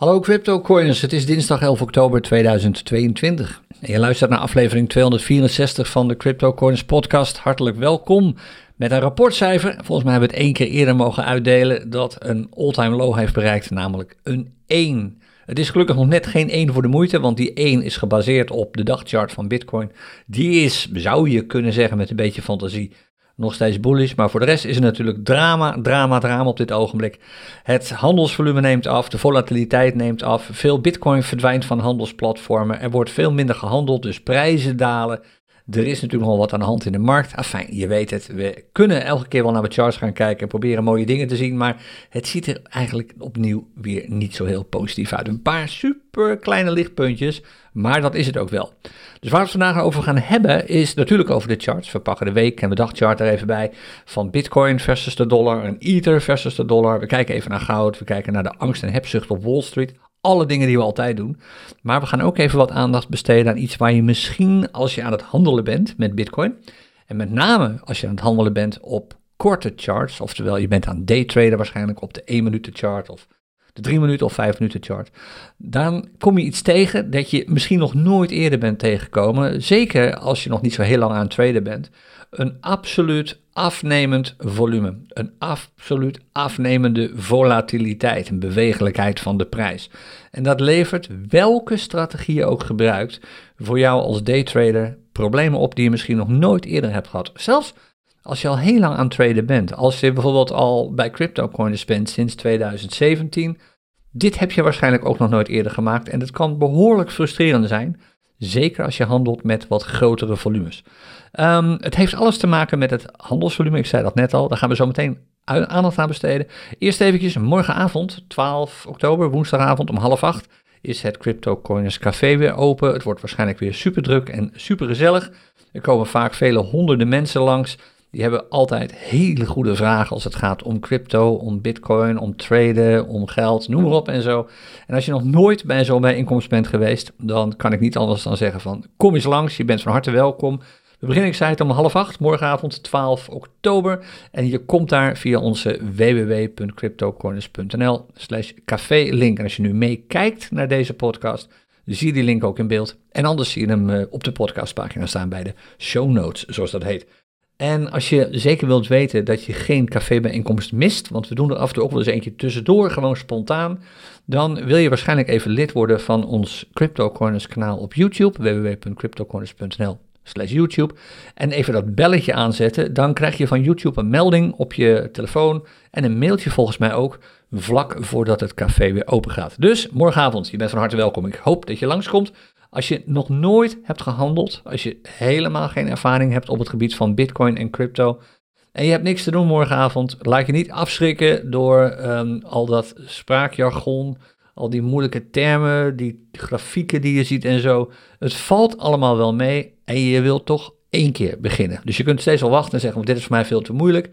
Hallo CryptoCoiners, het is dinsdag 11 oktober 2022. En je luistert naar aflevering 264 van de CryptoCoiners podcast. Hartelijk welkom met een rapportcijfer. Volgens mij hebben we het één keer eerder mogen uitdelen dat een all-time low heeft bereikt, namelijk een 1. Het is gelukkig nog net geen 1 voor de moeite, want die 1 is gebaseerd op de dagchart van Bitcoin. Die is, zou je kunnen zeggen met een beetje fantasie, nog steeds bullish. Maar voor de rest is er natuurlijk drama, drama, drama op dit ogenblik. Het handelsvolume neemt af, de volatiliteit neemt af. Veel bitcoin verdwijnt van handelsplatformen. Er wordt veel minder gehandeld, dus prijzen dalen. Er is natuurlijk nog wat aan de hand in de markt. Afijn, je weet het. We kunnen elke keer wel naar de charts gaan kijken en proberen mooie dingen te zien. Maar het ziet er eigenlijk opnieuw weer niet zo heel positief uit. Een paar super kleine lichtpuntjes, maar dat is het ook wel. Dus waar we het vandaag over gaan hebben is natuurlijk over de charts. We pakken de week en de dagchart er even bij. Van Bitcoin versus de dollar en Ether versus de dollar. We kijken even naar goud. We kijken naar de angst en hebzucht op Wall Street alle dingen die we altijd doen. Maar we gaan ook even wat aandacht besteden aan iets waar je misschien als je aan het handelen bent met Bitcoin. En met name als je aan het handelen bent op korte charts. Oftewel, je bent aan daytraden waarschijnlijk op de 1 minuten chart of 3 minuten of 5 minuten chart. Dan kom je iets tegen dat je misschien nog nooit eerder bent tegengekomen. Zeker als je nog niet zo heel lang aan het traden bent. Een absoluut afnemend volume. Een absoluut afnemende volatiliteit, een bewegelijkheid van de prijs. En dat levert welke strategie je ook gebruikt voor jou als daytrader problemen op die je misschien nog nooit eerder hebt gehad. Zelfs als je al heel lang aan het traden bent. Als je bijvoorbeeld al bij CryptoCoins bent sinds 2017. Dit heb je waarschijnlijk ook nog nooit eerder gemaakt en het kan behoorlijk frustrerend zijn. Zeker als je handelt met wat grotere volumes. Um, het heeft alles te maken met het handelsvolume. Ik zei dat net al. Daar gaan we zo meteen aandacht aan besteden. Eerst eventjes morgenavond, 12 oktober, woensdagavond om half acht, is het CryptoCoiners Café weer open. Het wordt waarschijnlijk weer super druk en super gezellig. Er komen vaak vele honderden mensen langs. Die hebben altijd hele goede vragen als het gaat om crypto, om bitcoin, om traden, om geld, noem maar op en zo. En als je nog nooit bij zo'n bijeenkomst bent geweest, dan kan ik niet anders dan zeggen van kom eens langs, je bent van harte welkom. We beginnen, ik zei het, om half acht, morgenavond 12 oktober. En je komt daar via onze www.cryptocorners.nl slash café link. En als je nu meekijkt naar deze podcast, zie je die link ook in beeld. En anders zie je hem eh, op de podcastpagina staan bij de show notes, zoals dat heet. En als je zeker wilt weten dat je geen cafébijeenkomst mist, want we doen er af en toe ook wel eens eentje tussendoor, gewoon spontaan, dan wil je waarschijnlijk even lid worden van ons CryptoCorners kanaal op YouTube, www.cryptocorners.nl slash YouTube. En even dat belletje aanzetten, dan krijg je van YouTube een melding op je telefoon en een mailtje volgens mij ook, vlak voordat het café weer open gaat. Dus morgenavond, je bent van harte welkom. Ik hoop dat je langskomt. Als je nog nooit hebt gehandeld, als je helemaal geen ervaring hebt op het gebied van Bitcoin en crypto, en je hebt niks te doen morgenavond, laat je niet afschrikken door um, al dat spraakjargon, al die moeilijke termen, die grafieken die je ziet en zo. Het valt allemaal wel mee en je wilt toch één keer beginnen. Dus je kunt steeds al wachten en zeggen, dit is voor mij veel te moeilijk.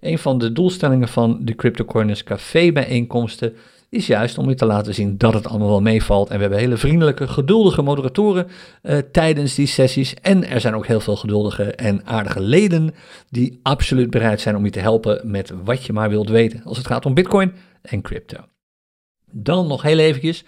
Een van de doelstellingen van de CryptoCoiners Café bijeenkomsten is juist om je te laten zien dat het allemaal wel meevalt. En we hebben hele vriendelijke, geduldige moderatoren uh, tijdens die sessies. En er zijn ook heel veel geduldige en aardige leden die absoluut bereid zijn om je te helpen met wat je maar wilt weten als het gaat om Bitcoin en crypto. Dan nog heel eventjes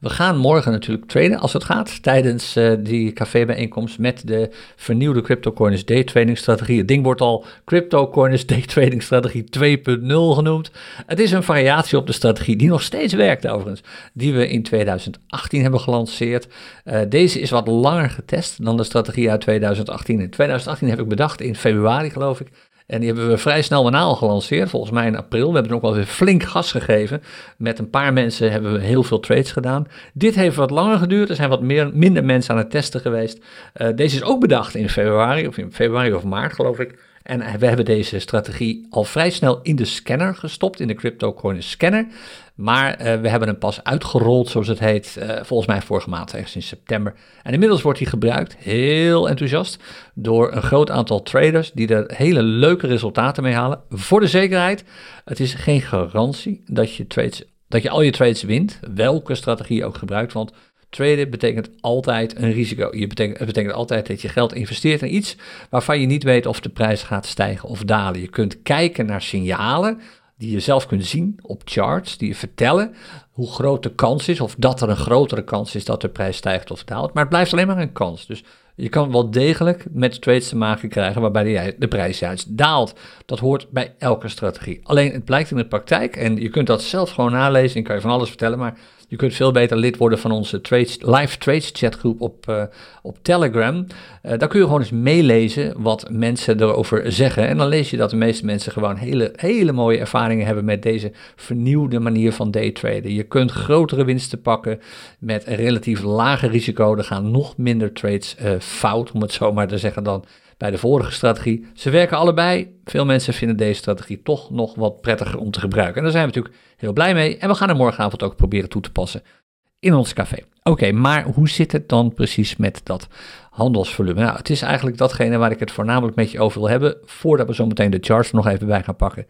we gaan morgen natuurlijk traden als het gaat tijdens uh, die cafébijeenkomst met de vernieuwde CryptoCoiners Trading strategie. Het ding wordt al CryptoCoiners Trading strategie 2.0 genoemd. Het is een variatie op de strategie die nog steeds werkt overigens, die we in 2018 hebben gelanceerd. Uh, deze is wat langer getest dan de strategie uit 2018. In 2018 heb ik bedacht in februari geloof ik en die hebben we vrij snel daarna al gelanceerd, volgens mij in april. We hebben er ook wel weer flink gas gegeven. Met een paar mensen hebben we heel veel trades gedaan. Dit heeft wat langer geduurd. Er zijn wat meer, minder mensen aan het testen geweest. Uh, deze is ook bedacht in februari, of in februari of maart geloof ik. En we hebben deze strategie al vrij snel in de scanner gestopt, in de CryptoCoin scanner. Maar uh, we hebben hem pas uitgerold, zoals het heet, uh, volgens mij vorige maand, ergens in september. En inmiddels wordt hij gebruikt, heel enthousiast, door een groot aantal traders die er hele leuke resultaten mee halen. Voor de zekerheid, het is geen garantie dat je, trades, dat je al je trades wint, welke strategie je ook gebruikt, want Traden betekent altijd een risico. Je betekent, het betekent altijd dat je geld investeert in iets waarvan je niet weet of de prijs gaat stijgen of dalen. Je kunt kijken naar signalen die je zelf kunt zien op charts, die je vertellen hoe groot de kans is, of dat er een grotere kans is dat de prijs stijgt of daalt. Maar het blijft alleen maar een kans. Dus je kan wel degelijk met trades te maken krijgen waarbij de, prijs juist daalt. Dat hoort bij elke strategie. Alleen het blijkt in de praktijk, en je kunt dat zelf gewoon nalezen, ik kan je van alles vertellen, maar je kunt veel beter lid worden van onze live trades chatgroep op, uh, op Telegram. Uh, daar kun je gewoon eens meelezen wat mensen erover zeggen. En dan lees je dat de meeste mensen gewoon hele, hele mooie ervaringen hebben met deze vernieuwde manier van daytraden. Je kunt grotere winsten pakken met een relatief lager risico. Er gaan nog minder trades uh, fout, om het zo maar te zeggen, dan bij de vorige strategie. Ze werken allebei. Veel mensen vinden deze strategie toch nog wat prettiger om te gebruiken. En daar zijn we natuurlijk heel blij mee. En we gaan er morgenavond ook proberen toe te passen in ons café. Oké, maar hoe zit het dan precies met dat handelsvolume? Nou, het is eigenlijk datgene waar ik het voornamelijk met je over wil hebben, voordat we zo meteen de charts nog even bij gaan pakken.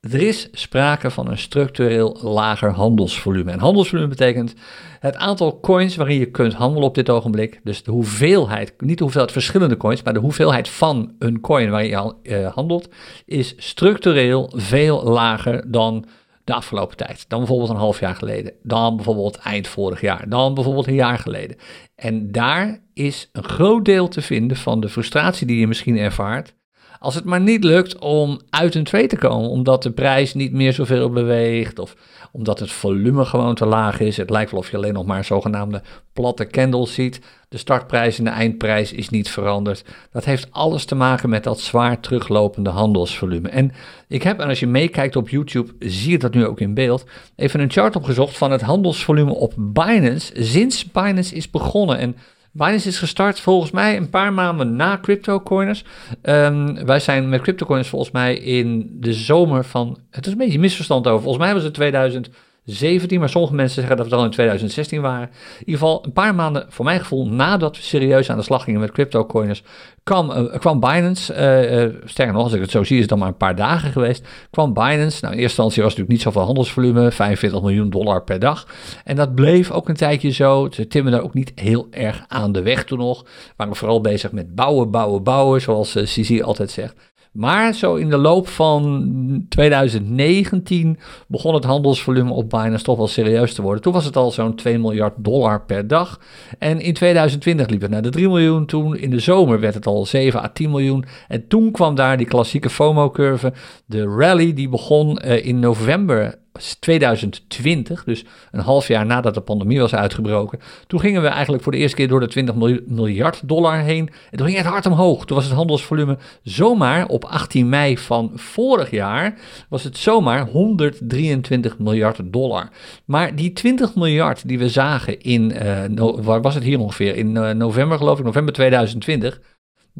Er is sprake van een structureel lager handelsvolume. En handelsvolume betekent het aantal coins waarin je kunt handelen op dit ogenblik. Dus de hoeveelheid, niet de hoeveelheid verschillende coins, maar de hoeveelheid van een coin waarin je uh, handelt, is structureel veel lager dan de afgelopen tijd. Dan bijvoorbeeld een half jaar geleden. Dan bijvoorbeeld eind vorig jaar. Dan bijvoorbeeld een jaar geleden. En daar is een groot deel te vinden van de frustratie die je misschien ervaart als het maar niet lukt om uit een trade te komen, omdat de prijs niet meer zoveel beweegt of omdat het volume gewoon te laag is. Het lijkt wel of je alleen nog maar zogenaamde platte candles ziet. De startprijs en de eindprijs is niet veranderd. Dat heeft alles te maken met dat zwaar teruglopende handelsvolume. En ik heb, en als je meekijkt op YouTube, zie je dat nu ook in beeld, even een chart opgezocht van het handelsvolume op Binance sinds Binance is begonnen. En Binance is gestart volgens mij een paar maanden na CryptoCoiners. Um, wij zijn met CryptoCoiners volgens mij in de zomer van... Het is een beetje misverstand over. Volgens mij was het 2000... 17, maar sommige mensen zeggen dat we al in 2016 waren. In ieder geval een paar maanden, voor mijn gevoel, nadat we serieus aan de slag gingen met cryptocoiners, kwam, uh, kwam Binance, uh, sterker nog, als ik het zo zie, is het dan maar een paar dagen geweest, kwam Binance, nou in eerste instantie was het natuurlijk niet zoveel handelsvolume, 45 miljoen dollar per dag. En dat bleef ook een tijdje zo. Ze timmen ook niet heel erg aan de weg toen nog. Waren vooral bezig met bouwen, bouwen, bouwen, zoals uh, altijd zegt. Maar zo in de loop van 2019 begon het handelsvolume op Binance toch wel serieus te worden. Toen was het al zo'n 2 miljard dollar per dag. En in 2020 liep het naar de 3 miljoen. Toen in de zomer werd het al 7 à 10 miljoen. En toen kwam daar die klassieke FOMO-curve. De rally die begon uh, in november 2020, dus een half jaar nadat de pandemie was uitgebroken. Toen gingen we eigenlijk voor de eerste keer door de 20 miljard dollar heen. En toen ging het hard omhoog. Toen was het handelsvolume zomaar op 18 mei van vorig jaar, was het zomaar 123 miljard dollar. Maar die 20 miljard die we zagen in, uh, waar was het hier ongeveer, in uh, november geloof ik, november 2020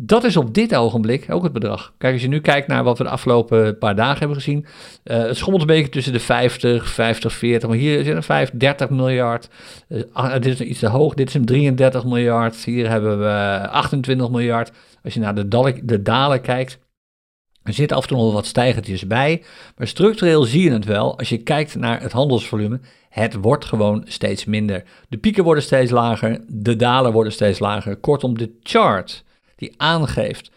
dat is op dit ogenblik ook het bedrag. Kijk, als je nu kijkt naar wat we de afgelopen paar dagen hebben gezien. Uh, het schommelt een beetje tussen de 50, 50, 40. Maar hier zit een 5, 30 miljard. Uh, dit is iets te hoog. Dit is een 33 miljard. Hier hebben we 28 miljard. Als je naar de, dalen, de dalen kijkt. Er zitten af en toe nog wat stijgertjes bij. Maar structureel zie je het wel. Als je kijkt naar het handelsvolume. Het wordt gewoon steeds minder. De pieken worden steeds lager. De dalen worden steeds lager. Kortom, de chart die aangeeft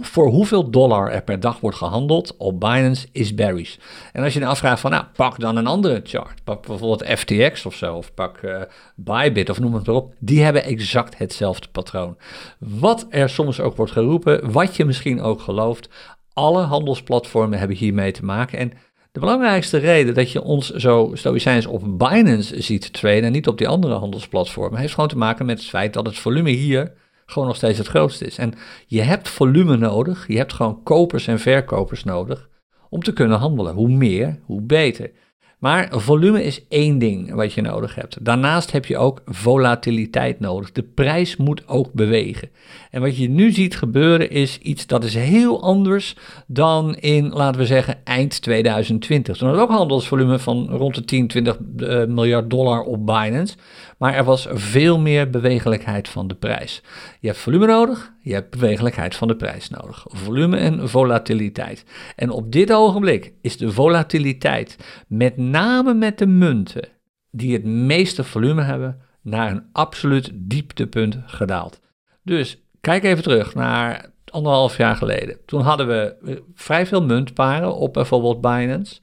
voor hoeveel dollar er per dag wordt gehandeld op Binance is bearish. En als je dan afvraagt van, nou, pak dan een andere chart. Pak bijvoorbeeld FTX of zo, of pak uh, Bybit of noem het maar op. Die hebben exact hetzelfde patroon. Wat er soms ook wordt geroepen, wat je misschien ook gelooft, alle handelsplatformen hebben hiermee te maken. En de belangrijkste reden dat je ons zo stoïcijns op Binance ziet traden en niet op die andere handelsplatformen, heeft gewoon te maken met het feit dat het volume hier gewoon nog steeds het grootste is. En je hebt volume nodig, je hebt gewoon kopers en verkopers nodig om te kunnen handelen. Hoe meer, hoe beter. Maar volume is één ding wat je nodig hebt. Daarnaast heb je ook volatiliteit nodig. De prijs moet ook bewegen. En wat je nu ziet gebeuren is iets dat is heel anders dan in, laten we zeggen, eind 2020. Toen had ook handelsvolume van rond de 10, 20 uh, miljard dollar op Binance. Maar er was veel meer bewegelijkheid van de prijs. Je hebt volume nodig, je hebt bewegelijkheid van de prijs nodig. Volume en volatiliteit. En op dit ogenblik is de volatiliteit met name met de munten die het meeste volume hebben naar een absoluut dieptepunt gedaald. Dus kijk even terug naar anderhalf jaar geleden. Toen hadden we eh, vrij veel muntparen op bijvoorbeeld Binance.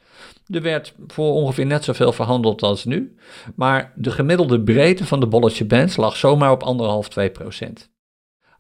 Er werd voor ongeveer net zoveel verhandeld als nu. Maar de gemiddelde breedte van de bolletje bands lag zomaar op anderhalf, 2 procent.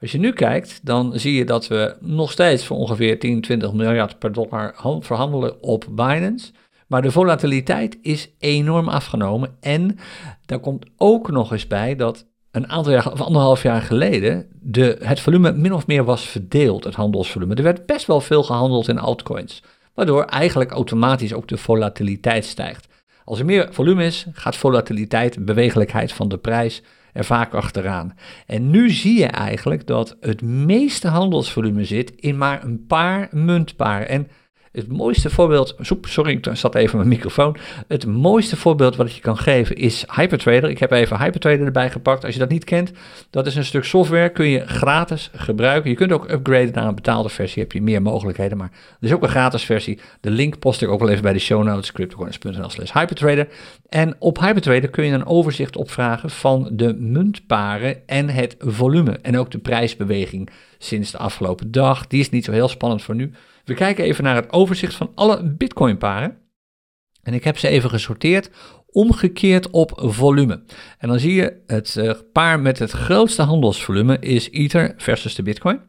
Als je nu kijkt, dan zie je dat we nog steeds voor ongeveer 10, 20 miljard per dollar verhandelen op Binance. Maar de volatiliteit is enorm afgenomen. En daar komt ook nog eens bij dat een aantal jaar, of anderhalf jaar geleden, de, het volume min of meer was verdeeld, het handelsvolume. Er werd best wel veel gehandeld in altcoins, waardoor eigenlijk automatisch ook de volatiliteit stijgt. Als er meer volume is, gaat volatiliteit, bewegelijkheid van de prijs er vaak achteraan. En nu zie je eigenlijk dat het meeste handelsvolume zit in maar een paar muntparen. En het mooiste voorbeeld, sorry, ik zat even mijn microfoon. Het mooiste voorbeeld wat ik je kan geven is Hypertrader. Ik heb even Hypertrader erbij gepakt. Als je dat niet kent, dat is een stuk software, kun je gratis gebruiken. Je kunt ook upgraden naar een betaalde versie, heb je meer mogelijkheden. Maar er is ook een gratis versie. De link post ik ook wel even bij de show notes, cryptocoins.nl slash Hypertrader. En op Hypertrader kun je een overzicht opvragen van de muntparen en het volume. En ook de prijsbeweging sinds de afgelopen dag. Die is niet zo heel spannend voor nu. We kijken even naar het overzicht van alle Bitcoin-paren. En ik heb ze even gesorteerd, omgekeerd op volume. En dan zie je het uh, paar met het grootste handelsvolume is Ether versus de Bitcoin.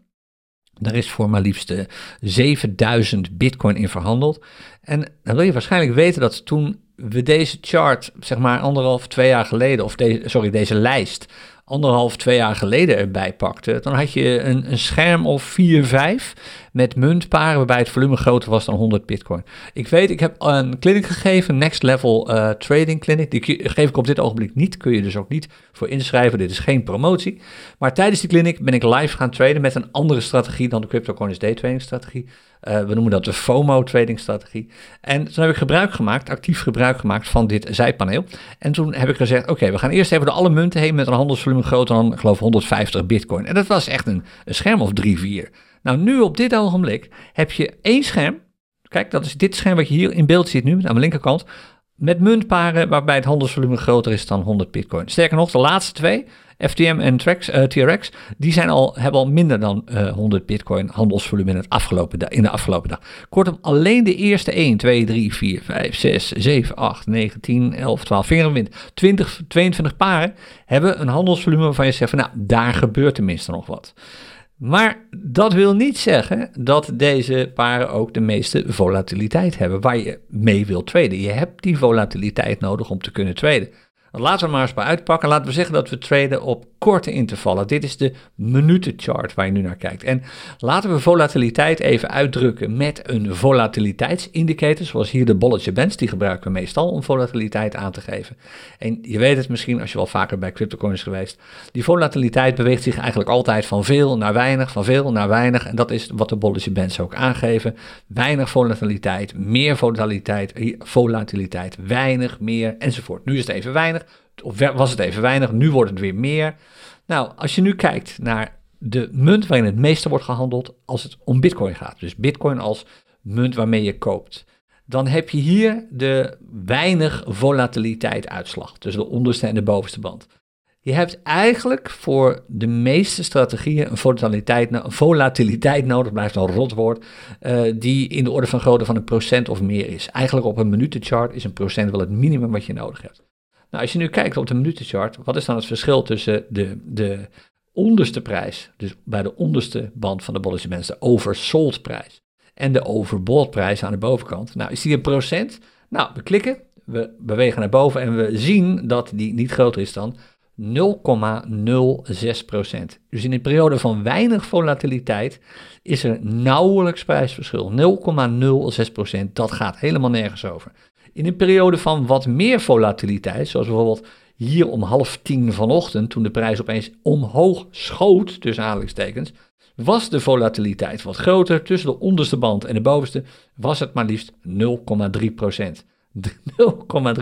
Daar is voor maar liefst 7000 eh, Bitcoin in verhandeld. En dan wil je waarschijnlijk weten dat toen we deze chart, zeg maar anderhalf, twee jaar geleden, of sorry, deze lijst anderhalf, twee jaar geleden erbij pakte, dan had je een, een scherm of 4, 5 met muntparen waarbij het volume groter was dan 100 bitcoin. Ik weet, ik heb een clinic gegeven, Next Level uh, Trading Clinic. Die geef ik op dit ogenblik niet, kun je dus ook niet voor inschrijven. Dit is geen promotie. Maar tijdens die clinic ben ik live gaan traden met een andere strategie dan de CryptoCoins Day Trading strategie. Uh, we noemen dat de FOMO trading strategie. En toen heb ik gebruik gemaakt, actief gebruik gemaakt van dit zijpaneel. En toen heb ik gezegd, oké, we gaan eerst even door alle munten heen met een handelsvolume groter dan, ik geloof, 150 bitcoin. En dat was echt een, een scherm of 3, 4. Nou, nu op dit ogenblik heb je één scherm. Kijk, dat is dit scherm wat je hier in beeld ziet nu, aan de linkerkant. Met muntparen waarbij het handelsvolume groter is dan 100 bitcoin. Sterker nog, de laatste twee, FTM en Trax, eh, TRX, die zijn al, hebben al minder dan uh, eh, 100 bitcoin handelsvolume in, het afgelopen in de afgelopen dag. Kortom, alleen de eerste 1, 2, 3, 4, 5, 6, 7, 8, 9, 10, 11, 12, 14, 20, 22 paren hebben een handelsvolume waarvan je zegt van nou, daar gebeurt tenminste nog wat. Maar dat wil niet zeggen dat deze paren ook de meeste volatiliteit hebben waar je mee wilt traden. Je hebt die volatiliteit nodig om te kunnen traden. Laten we maar eens bij uitpakken. Laten we zeggen dat we traden op korte intervallen. Dit is de minutenchart waar je nu naar kijkt. En laten we volatiliteit even uitdrukken met een volatiliteitsindicator, zoals hier de bolletje bands, die gebruiken we meestal om volatiliteit aan te geven. En je weet het misschien als je wel vaker bij CryptoCoins geweest, die volatiliteit beweegt zich eigenlijk altijd van veel naar weinig, van veel naar weinig. En dat is wat de bolletje bands ook aangeven. Weinig volatiliteit, meer volatiliteit, volatiliteit, weinig, meer enzovoort. Nu is het even weinig, of was het even weinig, nu wordt het weer meer. Nou, als je nu kijkt naar de munt waarin het meeste wordt gehandeld als het om bitcoin gaat, dus bitcoin als munt waarmee je koopt, dan heb je hier de weinig volatiliteit uitslag tussen de onderste en de bovenste band. Je hebt eigenlijk voor de meeste strategieën een volatiliteit, volatiliteit nodig, blijft een rotwoord, uh, die in de orde van grootte van een procent of meer is. Eigenlijk op een minutenchart is een procent wel het minimum wat je nodig hebt. Nou, als je nu kijkt op de minutenchart, wat is dan het verschil tussen de, de onderste prijs, dus bij de onderste band van de Bollinger Bands, de oversold prijs, en de overbought prijs aan de bovenkant? Nou, is die een procent? Nou, we klikken, we bewegen naar boven en we zien dat die niet groter is dan 0,06% Dus in een periode van weinig volatiliteit is er nauwelijks prijsverschil. 0,06% Dat gaat helemaal nergens over. In een periode van wat meer volatiliteit, zoals bijvoorbeeld hier om half tien vanochtend, toen de prijs opeens omhoog schoot, tussen aanhalingstekens, was de volatiliteit wat groter. Tussen de onderste band en de bovenste was het maar liefst 0,3 procent.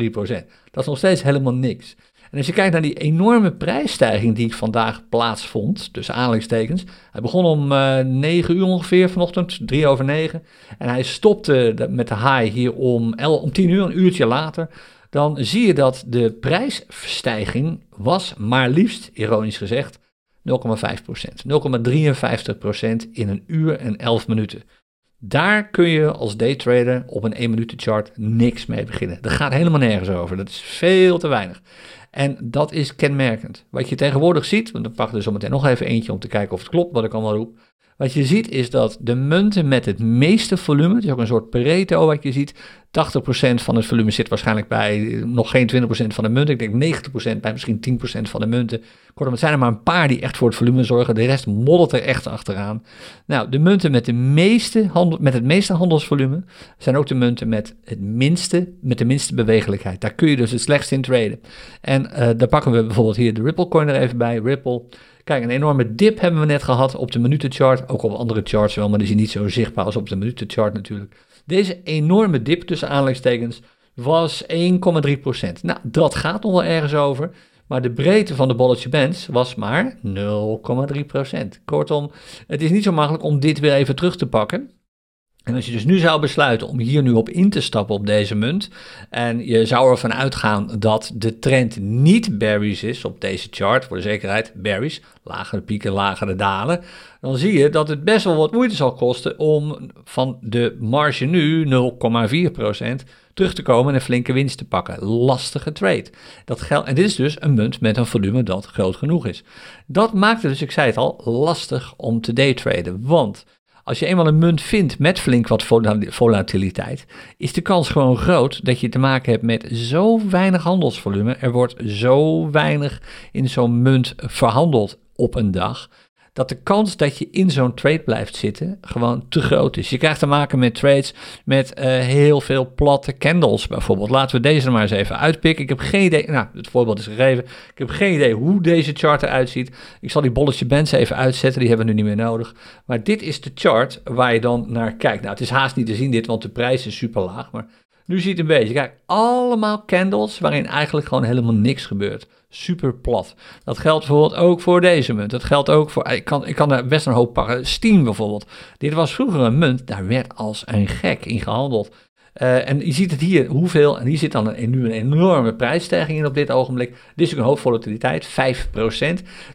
0,3 procent. Dat is nog steeds helemaal niks. En als je kijkt naar die enorme prijsstijging die vandaag plaatsvond, tussen aanhalingstekens. Hij begon om uh, eh, 9 uur ongeveer vanochtend, 3 over 9. En hij stopte met de high hier om, om 10 uur, een uurtje later. Dan zie je dat de prijsstijging was maar liefst, ironisch gezegd, 0,53% in een uur en 11 minuten. Daar kun je als daytrader op een 1 minuten chart niks mee beginnen. Dat gaat helemaal nergens over. Dat is veel te weinig. En dat is kenmerkend. Wat je tegenwoordig ziet, want dan pakken we zo meteen nog even eentje om te kijken of het klopt wat ik allemaal roep. Wat je ziet is dat de munten met het meeste volume, het is ook een soort Pareto wat je ziet, 80% van het volume zit waarschijnlijk bij nog geen 20% van de munten. Ik denk 90% bij misschien 10% van de munten. Kortom, het zijn er maar een paar die echt voor het volume zorgen. De rest moddert er echt achteraan. Nou, de munten met, de meeste handel, met het meeste handelsvolume zijn ook de munten met, het minste, met de minste bewegelijkheid. Daar kun je dus het slechtst in traden. En uh, daar pakken we bijvoorbeeld hier de Ripple coin er even bij. Ripple. Kijk, een enorme dip hebben we net gehad op de minutenchart. Ook op andere charts wel, maar die is niet zo zichtbaar als op de minutenchart natuurlijk. Deze enorme dip tussen aanleidingstekens was 1,3%. Nou, dat gaat nog wel ergens over. Maar de breedte van de bolletje bands was maar 0,3%. Kortom, het is niet zo makkelijk om dit weer even terug te pakken. En als je dus nu zou besluiten om hier nu op in te stappen op deze munt, en je zou ervan uitgaan dat de trend niet berries is op deze chart, voor de zekerheid berries, lagere pieken, lagere dalen, dan zie je dat het best wel wat moeite zal kosten om van de marge nu 0,4% terug te komen en een flinke winst te pakken. Lastige trade. Dat geld, en dit is dus een munt met een volume dat groot genoeg is. Dat maakt het dus, ik zei het al, lastig om te daytraden, want als je eenmaal een munt vindt met flink wat volatiliteit, is de kans gewoon groot dat je te maken hebt met zo weinig handelsvolume. Er wordt zo weinig in zo'n munt verhandeld op een dag dat de kans dat je in zo'n trade blijft zitten gewoon te groot is. Je krijgt te maken met trades met uh, heel veel platte candles bijvoorbeeld. Laten we deze maar eens even uitpikken. Ik heb geen idee, nou het voorbeeld is gegeven, ik heb geen idee hoe deze chart eruit ziet. Ik zal die bolletje bands even uitzetten, die hebben we nu niet meer nodig. Maar dit is de chart waar je dan naar kijkt. Nou het is haast niet te zien dit, want de prijs is super laag, maar nu ziet een beetje, kijk, allemaal candles waarin eigenlijk gewoon helemaal niks gebeurt super plat. Dat geldt bijvoorbeeld ook voor deze munt. Dat geldt ook voor, ik kan, ik kan er best een hoop pakken. Steam bijvoorbeeld. Dit was vroeger een munt, daar werd als een gek in gehandeld. Uh, en je ziet het hier, hoeveel, en hier zit dan een, nu een enorme prijsstijging in op dit ogenblik. Dit is ook een hoop volatiliteit, 5%.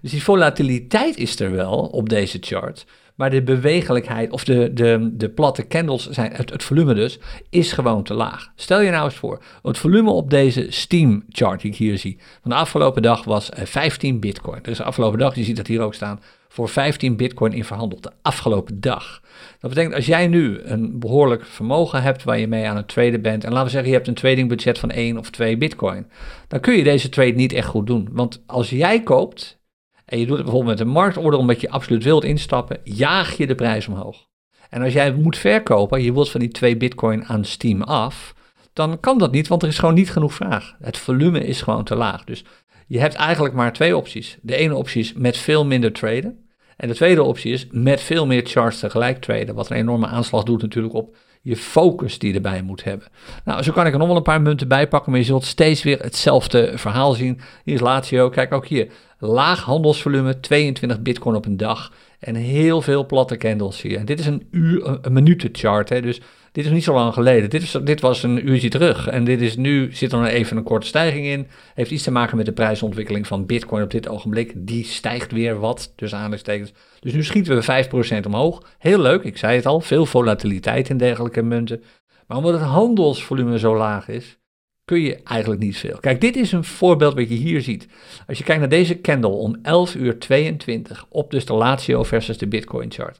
Dus die volatiliteit is er wel op deze chart. Maar de bewegelijkheid of de, de, de platte candles, zijn, het, het volume dus, is gewoon te laag. Stel je nou eens voor, het volume op deze Steam chart die ik hier zie, van de afgelopen dag was 15 eh, bitcoin. Dus de afgelopen dag, je ziet dat hier ook staan, voor 15 bitcoin in verhandeld. De afgelopen dag. Dat betekent als jij nu een behoorlijk vermogen hebt waar je mee aan het traden bent. En laten we zeggen je hebt een tradingbudget van 1 of 2 bitcoin. Dan kun je deze trade niet echt goed doen. Want als jij koopt en je doet het bijvoorbeeld met een marktorder omdat je absoluut wilt instappen, jaag je de prijs omhoog. En als jij moet verkopen, je wilt van die 2 bitcoin aan Steam af, dan kan dat niet, want er is gewoon niet genoeg vraag. Het volume is gewoon te laag. Dus je hebt eigenlijk maar twee opties. De ene optie is met veel minder traden. En de tweede optie is met veel meer charts tegelijk traden, wat een enorme aanslag doet natuurlijk op je focus die je erbij moet hebben. Nou, zo kan ik er nog wel een paar munten bij pakken, maar je zult steeds weer hetzelfde verhaal zien. Hier is Lazio, kijk ook hier. Laag handelsvolume, 22 bitcoin op een dag en heel veel platte candles hier. Dit is een uur, een minutenchart, hè, dus dit is niet zo lang geleden. Dit, is, dit was een uurtje terug. En dit is nu, zit er even een korte stijging in. Heeft iets te maken met de prijsontwikkeling van Bitcoin op dit ogenblik. Die stijgt weer wat, dus aanhalingstekens. Dus nu schieten we 5% omhoog. Heel leuk, ik zei het al. Veel volatiliteit in dergelijke munten. Maar omdat het handelsvolume zo laag is, kun je eigenlijk niet veel. Kijk, dit is een voorbeeld wat je hier ziet. Als je kijkt naar deze candle om 11 uur 22 op dus de Lazio versus de Bitcoin chart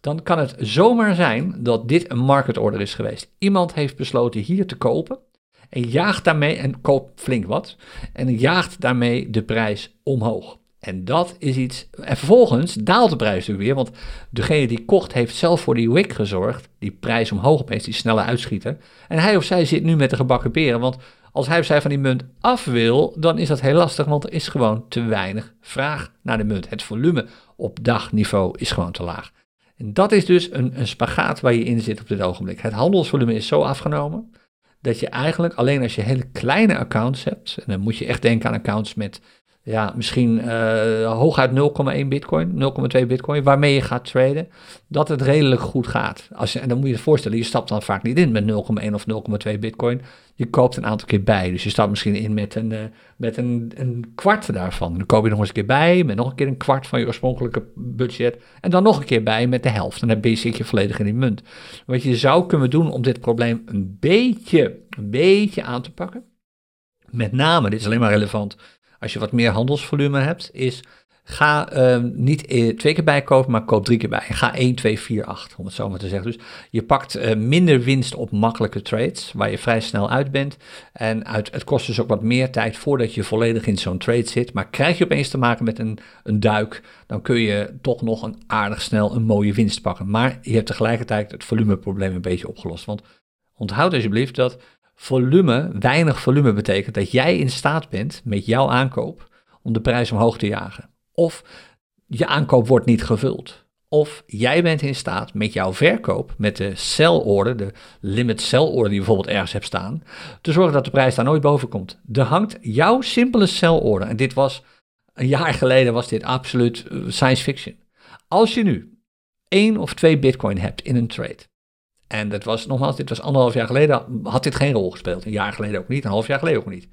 dan kan het zomaar zijn dat dit een market order is geweest. Iemand heeft besloten hier te kopen en jaagt daarmee, en koopt flink wat, en jaagt daarmee de prijs omhoog. En dat is iets. En vervolgens daalt de prijs natuurlijk weer, want degene die kocht heeft zelf voor die wick gezorgd, die prijs omhoog opeens, die snelle uitschieter. En hij of zij zit nu met de gebakken peren, want als hij of zij van die munt af wil, dan is dat heel lastig, want er is gewoon te weinig vraag naar de munt. Het volume op dagniveau is gewoon te laag. En dat is dus een, een spagaat waar je in zit op dit ogenblik. Het handelsvolume is zo afgenomen dat je eigenlijk alleen als je hele kleine accounts hebt, en dan moet je echt denken aan accounts met ja, misschien uh, hooguit 0,1 bitcoin, 0,2 bitcoin, waarmee je gaat traden, dat het redelijk goed gaat. Als je, en dan moet je je voorstellen, je stapt dan vaak niet in met 0,1 of 0,2 bitcoin. Je koopt een aantal keer bij. Dus je stapt misschien in met een, uh, met een, een kwart daarvan. Dan koop je nog eens een keer bij met nog een keer een kwart van je oorspronkelijke budget. En dan nog een keer bij met de helft. Dan zit je volledig in die munt. Wat je zou kunnen doen om dit probleem een beetje, een beetje aan te pakken. Met name, dit is alleen maar relevant als je wat meer handelsvolume hebt, is ga uh, niet eh, twee keer bijkopen, maar koop drie keer bij. Ga 1, 2, 4, 8, om het zo maar te zeggen. Dus je pakt uh, minder winst op makkelijke trades, waar je vrij snel uit bent. En uit, het kost dus ook wat meer tijd voordat je volledig in zo'n trade zit. Maar krijg je opeens te maken met een, een duik, dan kun je toch nog een aardig snel een mooie winst pakken. Maar je hebt tegelijkertijd het volumeprobleem een beetje opgelost. Want onthoud alsjeblieft dat volume, weinig volume betekent dat jij in staat bent met jouw aankoop om de prijs omhoog te jagen. Of je aankoop wordt niet gevuld. Of jij bent in staat met jouw verkoop, met de sell order, de limit sell order die je bijvoorbeeld ergens hebt staan, te zorgen dat de prijs daar nooit boven komt. Er hangt jouw simpele sell order. En dit was, een jaar geleden was dit absoluut eh, science fiction. Als je nu één of twee bitcoin hebt in een trade, en dat was nogmaals, dit was anderhalf jaar geleden, had dit geen rol gespeeld. Een jaar geleden ook niet, een half jaar geleden ook niet.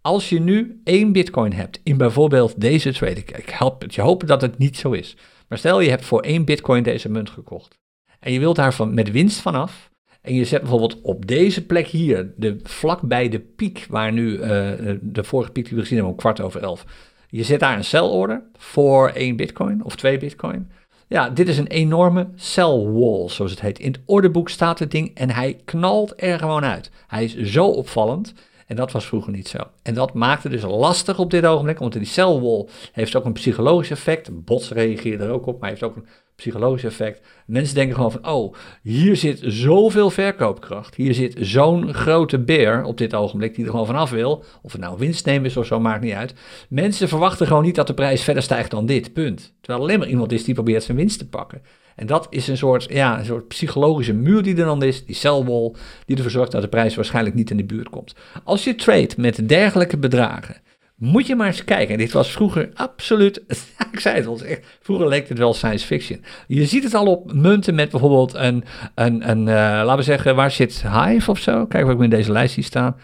Als je nu één bitcoin hebt in bijvoorbeeld deze trade, ik, help het je hopen dat het niet zo is. Maar stel je hebt voor één bitcoin deze munt gekocht. En je wilt daarvan met winst vanaf. En je zet bijvoorbeeld op deze plek hier, de, vlakbij de piek, waar nu uh, de vorige piek die we gezien hebben om kwart over elf. Je zet daar een sell order voor één bitcoin of twee bitcoin. Ja, dit is een enorme cell wall, zoals het heet. In het ordeboek staat het ding en hij knalt er gewoon uit. Hij is zo opvallend en dat was vroeger niet zo. En dat maakt het dus lastig op dit ogenblik, want die cell wall heeft ook een psychologisch effect. Bots reageert er ook op, maar heeft ook een psychologisch effect. Mensen denken gewoon van, oh, hier zit zoveel verkoopkracht. Hier zit zo'n grote beer op dit ogenblik die er gewoon vanaf wil. Of het nou winstnemen is of zo, maakt niet uit. Mensen verwachten gewoon niet dat de prijs verder stijgt dan dit, punt. Terwijl alleen maar iemand is die probeert zijn winst te pakken. En dat is een soort, ja, een soort psychologische muur die er dan is, die cellwall, die ervoor zorgt dat de prijs waarschijnlijk niet in de buurt komt. Als je trade met dergelijke bedragen, moet je maar eens kijken. dit was vroeger absoluut, ik zei het al, echt, vroeger leek het wel science fiction. Je ziet het al op munten met bijvoorbeeld een, een, een uh, laten we zeggen, waar zit Hive of zo? Kijk wat ik in deze lijst zie staan.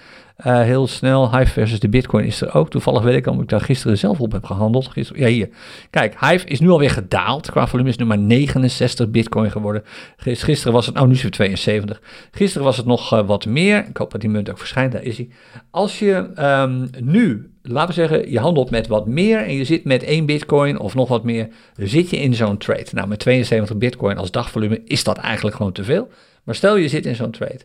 Uh, heel snel, Hive versus de Bitcoin is er ook. Toevallig weet ik al, ik daar gisteren zelf op heb gehandeld. Gisteren, ja, hier. Kijk, Hive is nu alweer gedaald. Qua volume is nu maar 69 Bitcoin geworden. Gisteren was het, nou nu is het 72. Gisteren was het nog uh, wat meer. Ik hoop dat die munt ook verschijnt, daar is hij. Als je um, nu laten we zeggen, je handelt met wat meer en je zit met één bitcoin of nog wat meer, zit je in zo'n trade. Nou, met 72 bitcoin als dagvolume is dat eigenlijk gewoon te veel. Maar stel je zit in zo'n trade.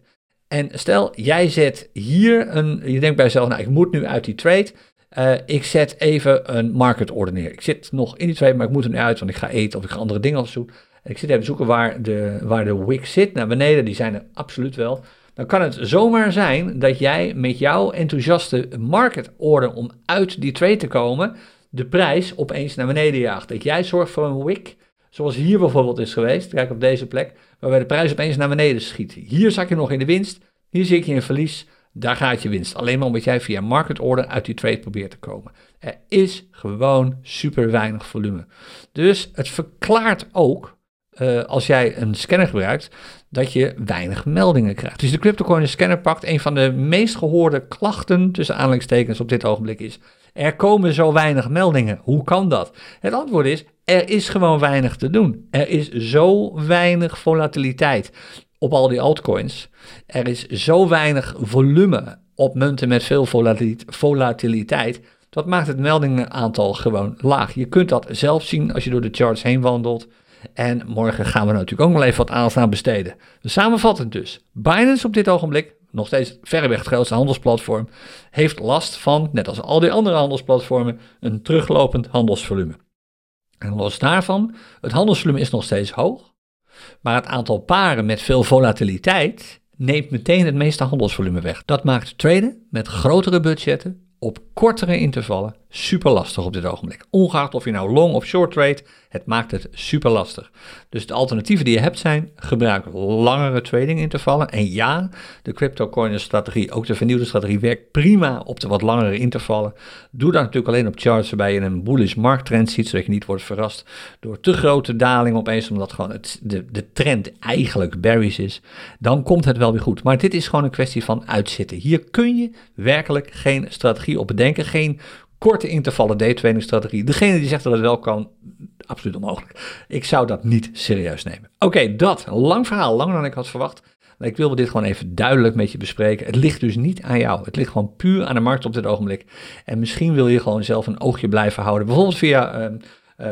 En stel, jij zet hier een, je denkt bij jezelf, nou, ik moet nu uit die trade. Uh, ik zet even een market order neer. Ik zit nog in die trade, maar ik moet er nu uit, want ik ga eten of ik ga andere dingen zoeken. Ik zit even zoeken waar de, waar de wick zit naar beneden. Die zijn er absoluut wel dan kan het zomaar zijn dat jij met jouw enthousiaste market order om uit die trade te komen, de prijs opeens naar beneden jaagt. Dat jij zorgt voor een wick, zoals hier bijvoorbeeld is geweest, kijk op deze plek, waarbij de prijs opeens naar beneden schiet. Hier zak je nog in de winst, hier zie je in verlies, daar gaat je winst. Alleen maar omdat jij via market order uit die trade probeert te komen. Er is gewoon super weinig volume. Dus het verklaart ook uh, als jij een scanner gebruikt, dat je weinig meldingen krijgt. Dus de CryptoCoin scanner pakt een van de meest gehoorde klachten, tussen aanhalingstekens op dit ogenblik is, er komen zo weinig meldingen. Hoe kan dat? Het antwoord is, er is gewoon weinig te doen. Er is zo weinig volatiliteit op al die altcoins. Er is zo weinig volume op munten met veel volatiliteit. Dat maakt het meldingenaantal gewoon laag. Je kunt dat zelf zien als je door de charts heen wandelt. En morgen gaan we natuurlijk ook nog even wat aandacht aan besteden. Dus samenvattend dus, Binance op dit ogenblik, nog steeds verreweg het grootste handelsplatform, heeft last van, net als al die andere handelsplatformen, een teruglopend handelsvolume. En los daarvan, het handelsvolume is nog steeds hoog, maar het aantal paren met veel volatiliteit neemt meteen het meeste handelsvolume weg. Dat maakt traden met grotere budgetten op kortere intervallen super lastig op dit ogenblik. Ongeacht of je nou long of short trade, het maakt het super lastig. Dus de alternatieven die je hebt zijn, gebruik langere trading intervallen. En ja, de crypto strategie, ook de vernieuwde strategie, werkt prima op de wat langere intervallen. Doe dat natuurlijk alleen op charts waarbij je een bullish markttrend ziet, zodat je niet wordt verrast door te grote dalingen opeens, omdat gewoon het, de, de trend eigenlijk bearish is. Dan komt het wel weer goed. Maar dit is gewoon een kwestie van uitzitten. Hier kun je werkelijk geen strategie op bedenken, geen korte intervallen day-trading strategie. Degene die zegt dat het wel kan, absoluut onmogelijk. Ik zou dat niet serieus nemen. Oké, dat. Een lang verhaal, langer dan ik had verwacht. Maar ik wilde dit gewoon even duidelijk met je bespreken. Het ligt dus niet aan jou. Het ligt gewoon puur aan de markt op dit ogenblik. En misschien wil je gewoon zelf een oogje blijven houden. Bijvoorbeeld via ehm, uh,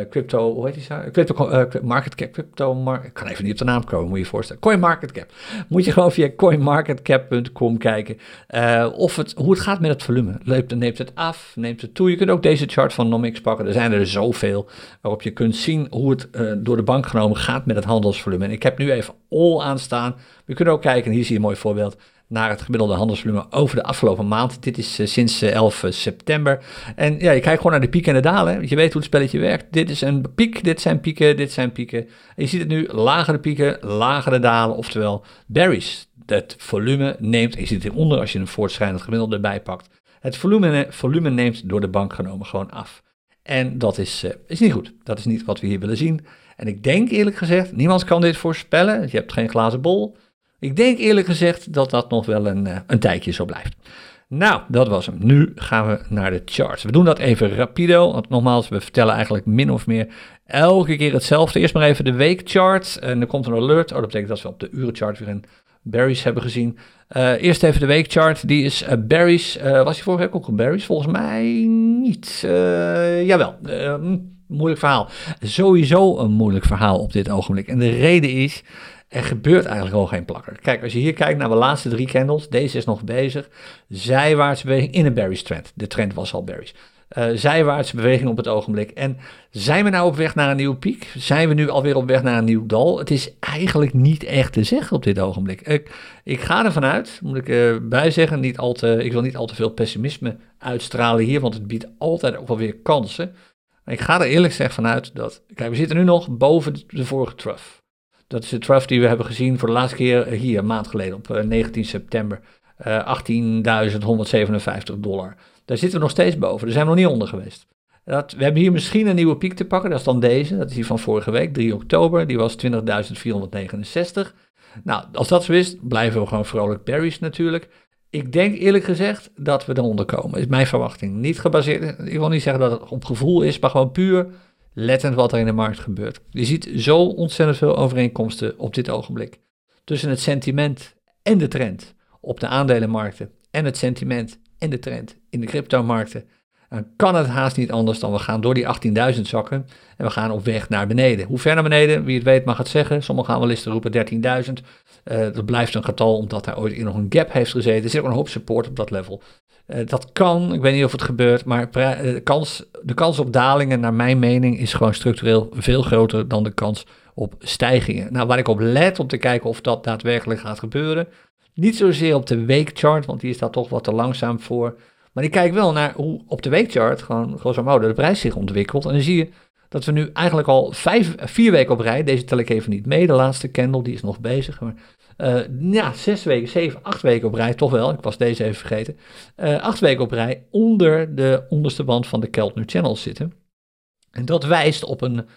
crypto, hoe heet die zo? Crypto, uh, market cap, crypto, mar ik kan even niet op de naam komen, moet je je voorstellen. Coin market cap. Moet je gewoon via coinmarketcap.com kijken uh, of het, hoe het gaat met het volume. Neemt, neemt het af, neemt het toe. Je kunt ook deze chart van Nomics pakken. Er zijn er zoveel waarop je kunt zien hoe het door de bank genomen gaat met het handelsvolume. En ik heb nu even all aanstaan. We kunnen ook kijken, hier zie je een mooi voorbeeld naar het gemiddelde handelsvolume over de afgelopen maand. Dit is uh, sinds 11 uh, september. En ja, je kijkt gewoon naar de pieken en de dalen. Je weet hoe het spelletje werkt. Dit is een piek, dit zijn pieken, dit zijn pieken. En je ziet het nu, lagere pieken, lagere dalen, oftewel berries. Het volume neemt, je ziet het hieronder als je een voortschrijdend gemiddelde erbij pakt. Het volume, volume neemt door de bank genomen gewoon af. En dat is, is niet goed. Dat is niet wat we hier willen zien. En ik denk eerlijk gezegd, niemand kan dit voorspellen. Je hebt geen glazen bol. Ik denk eerlijk gezegd dat dat nog wel een, uh, een tijdje zo blijft. Nou, dat was hem. Nu gaan we naar de charts. We doen dat even rapido, want nogmaals, we vertellen eigenlijk min of meer elke keer hetzelfde. Eerst maar even de weekchart en dan komt een alert. Oh, dat betekent dat we op de urenchart weer een berries hebben gezien. Uh, eerst even de weekchart, die is uh, berries. Was die vorige week ook een berries? Volgens mij niet. jawel, moeilijk verhaal. Sowieso een moeilijk verhaal op dit ogenblik. En de reden is er gebeurt eigenlijk al geen plakker. Kijk, als je hier kijkt naar de laatste drie candles, deze is nog bezig. Zijwaartse beweging in een bearish trend. De trend was al bearish. Uh, zijwaartse beweging op het ogenblik. En zijn we nou op weg naar een nieuwe piek? Zijn we nu alweer op weg naar een nieuw dal? Het is eigenlijk niet echt te zeggen op dit ogenblik. Ik, ik ga ervan uit, moet ik uh, zeggen, niet al te, ik wil niet al te veel pessimisme uitstralen hier, want het biedt altijd ook wel weer kansen. Ik ga er eerlijk gezegd vanuit dat, kijk, we zitten nu nog boven de vorige trough. Dat is de trough die we hebben gezien voor de laatste keer hier, een maand geleden, op 19 eh, september. Uh, 18.157 dollar. Daar zitten we nog steeds boven. Daar zijn we nog niet onder geweest. Dat, we hebben hier misschien een nieuwe piek te pakken. Dat is dan deze. Dat is die van vorige week, 3 oktober. Die was 20.469. Nou, als dat zo is, blijven we gewoon vrolijk berries natuurlijk. Ik denk eerlijk gezegd dat we eronder komen. Is mijn verwachting. Niet gebaseerd. Ik wil niet zeggen dat het op gevoel is, maar gewoon puur lettend wat er in de markt gebeurt. Je ziet zo ontzettend veel overeenkomsten op dit ogenblik. Tussen het sentiment en de trend op de aandelenmarkten en het sentiment en de trend in de cryptomarkten. Dan kan het haast niet anders dan we gaan door die 18.000 zakken en we gaan op weg naar beneden. Hoe ver naar beneden? Wie het weet mag het zeggen. Sommigen gaan wel eens roepen 13.000. Dat blijft een getal omdat daar ooit in nog een gap heeft gezeten. Er zit ook een hoop support op dat level. Uh, dat kan, ik weet niet of het gebeurt, maar de eh, kans, de kans op dalingen, naar mijn mening, is gewoon structureel veel groter dan de kans op stijgingen. Nou, waar ik op let om te kijken of dat daadwerkelijk gaat gebeuren, niet zozeer op de weekchart, want die is daar toch wat te langzaam voor. Maar ik kijk wel naar hoe op de weekchart, gewoon grosso modo, de prijs zich ontwikkelt. En dan zie je dat we nu eigenlijk al vijf, vier weken op rij, deze tel ik even niet mee, de laatste candle, die is nog bezig, maar uh, ja, zes weken, zeven, acht weken op rij, toch wel, ik was deze even vergeten, uh, acht weken op rij onder de onderste band van de Keltner Channel zitten. En dat wijst op een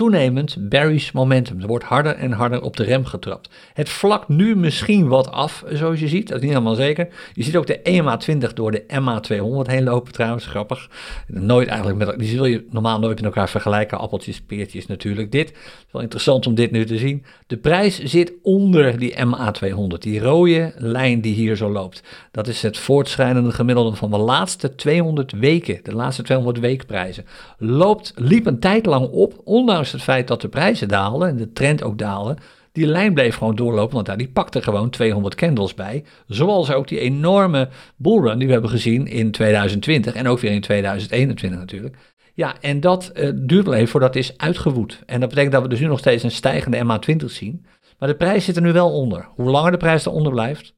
toenemend bearish momentum. Er wordt harder en harder op de rem getrapt. Het vlakt nu misschien wat af, zoals je ziet. Dat is niet helemaal zeker. Je ziet ook de EMA 20 door de MA 200 heen lopen trouwens. Grappig. Nooit eigenlijk met, die zul je normaal nooit met elkaar vergelijken. Appeltjes, peertjes natuurlijk. Dit is wel interessant om dit nu te zien. De prijs zit onder die MA 200. Die rode lijn die hier zo loopt. Dat is het voortschrijdende gemiddelde van de laatste 200 weken. De laatste 200 weekprijzen. Loopt, liep een tijd lang op, ondanks het feit dat de prijzen daalden en de trend ook daalde, die lijn bleef gewoon doorlopen, want daar die pakte gewoon 200 candles bij. Zoals ook die enorme bullrun die we hebben gezien in 2020 en ook weer in 2021 natuurlijk. Ja, en dat uh, duurt wel even voordat is uitgewoed. En dat betekent dat we dus nu nog steeds een stijgende MA20 zien. Maar de prijs zit er nu wel onder. Hoe langer de prijs eronder blijft,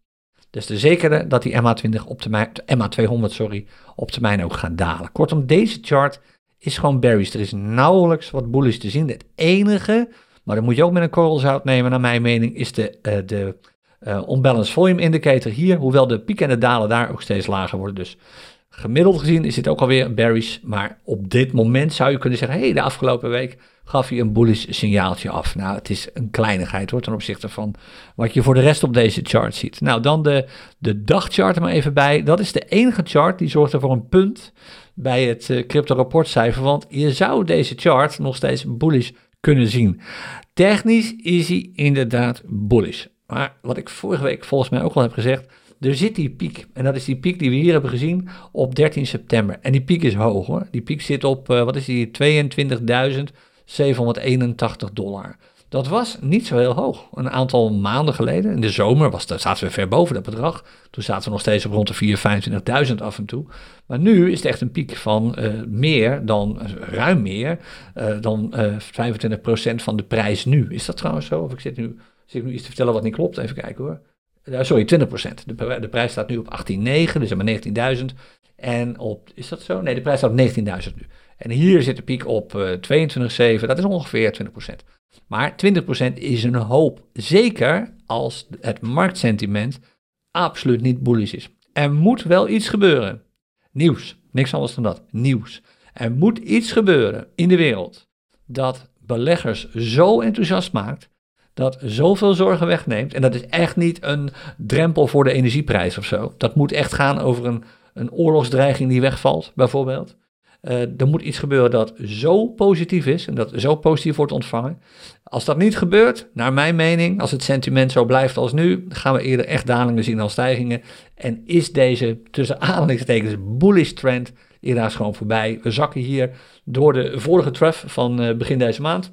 des te zekerder dat die MA20 op termijn, MA200 sorry, op termijn ook gaat dalen. Kortom, deze chart is gewoon berries. Er is nauwelijks wat bullish te zien. Het enige, maar dat moet je ook met een korrel zout nemen naar mijn mening, is de, uh, de uh, unbalanced volume indicator hier. Hoewel de pieken en de dalen daar ook steeds lager worden. Dus gemiddeld gezien is dit ook alweer berries. Maar op dit moment zou je kunnen zeggen, hé, hey, de afgelopen week gaf hij een bullish signaaltje af. Nou, het is een kleinigheid hoor, ten opzichte van wat je voor de rest op deze chart ziet. Nou, dan de, de dagchart er maar even bij. Dat is de enige chart die zorgt er voor een punt bij het uh, crypto rapportcijfer, want je zou deze chart nog steeds bullish kunnen zien. Technisch is hij inderdaad bullish. Maar wat ik vorige week volgens mij ook al heb gezegd, er zit die piek. En dat is die piek die we hier hebben gezien op 13 september. En die piek is hoog hoor. Die piek zit op, uh, wat is die, 22.781 dollar. Dat was niet zo heel hoog. Een aantal maanden geleden, in de zomer, was, zaten we ver boven dat bedrag. Toen zaten we nog steeds op rond de 4.000, 25.000 af en toe. Maar nu is het echt een piek van uh, meer dan, ruim meer, uh, dan uh, 25% van de prijs nu. Is dat trouwens zo? Of ik zit nu, zit ik nu iets te vertellen wat niet klopt? Even kijken hoor. sorry, 20%. De, de prijs staat nu op 18,9, dus maar 19.000. En op, is dat zo? Nee, de prijs staat op 19.000 nu. En hier zit de piek op 22,7, dat is ongeveer 20%. Maar 20% is een hoop. Zeker als het marktsentiment absoluut niet bullish is. Er moet wel iets gebeuren. Nieuws. Niks anders dan dat. Nieuws. Er moet iets gebeuren in de wereld dat beleggers zo enthousiast maakt, dat zoveel zorgen wegneemt. En dat is echt niet een drempel voor de energieprijs of zo. Dat moet echt gaan over een, een oorlogsdreiging die wegvalt, bijvoorbeeld. Uh, er moet iets gebeuren dat zo positief is en dat zo positief wordt ontvangen. Als dat niet gebeurt, naar mijn mening, als het sentiment zo blijft als nu, gaan we eerder echt dalingen zien dan stijgingen. En is deze tussen aanhalingstekens bullish trend helaas gewoon voorbij. We zakken hier door de vorige trough van uh, begin deze maand,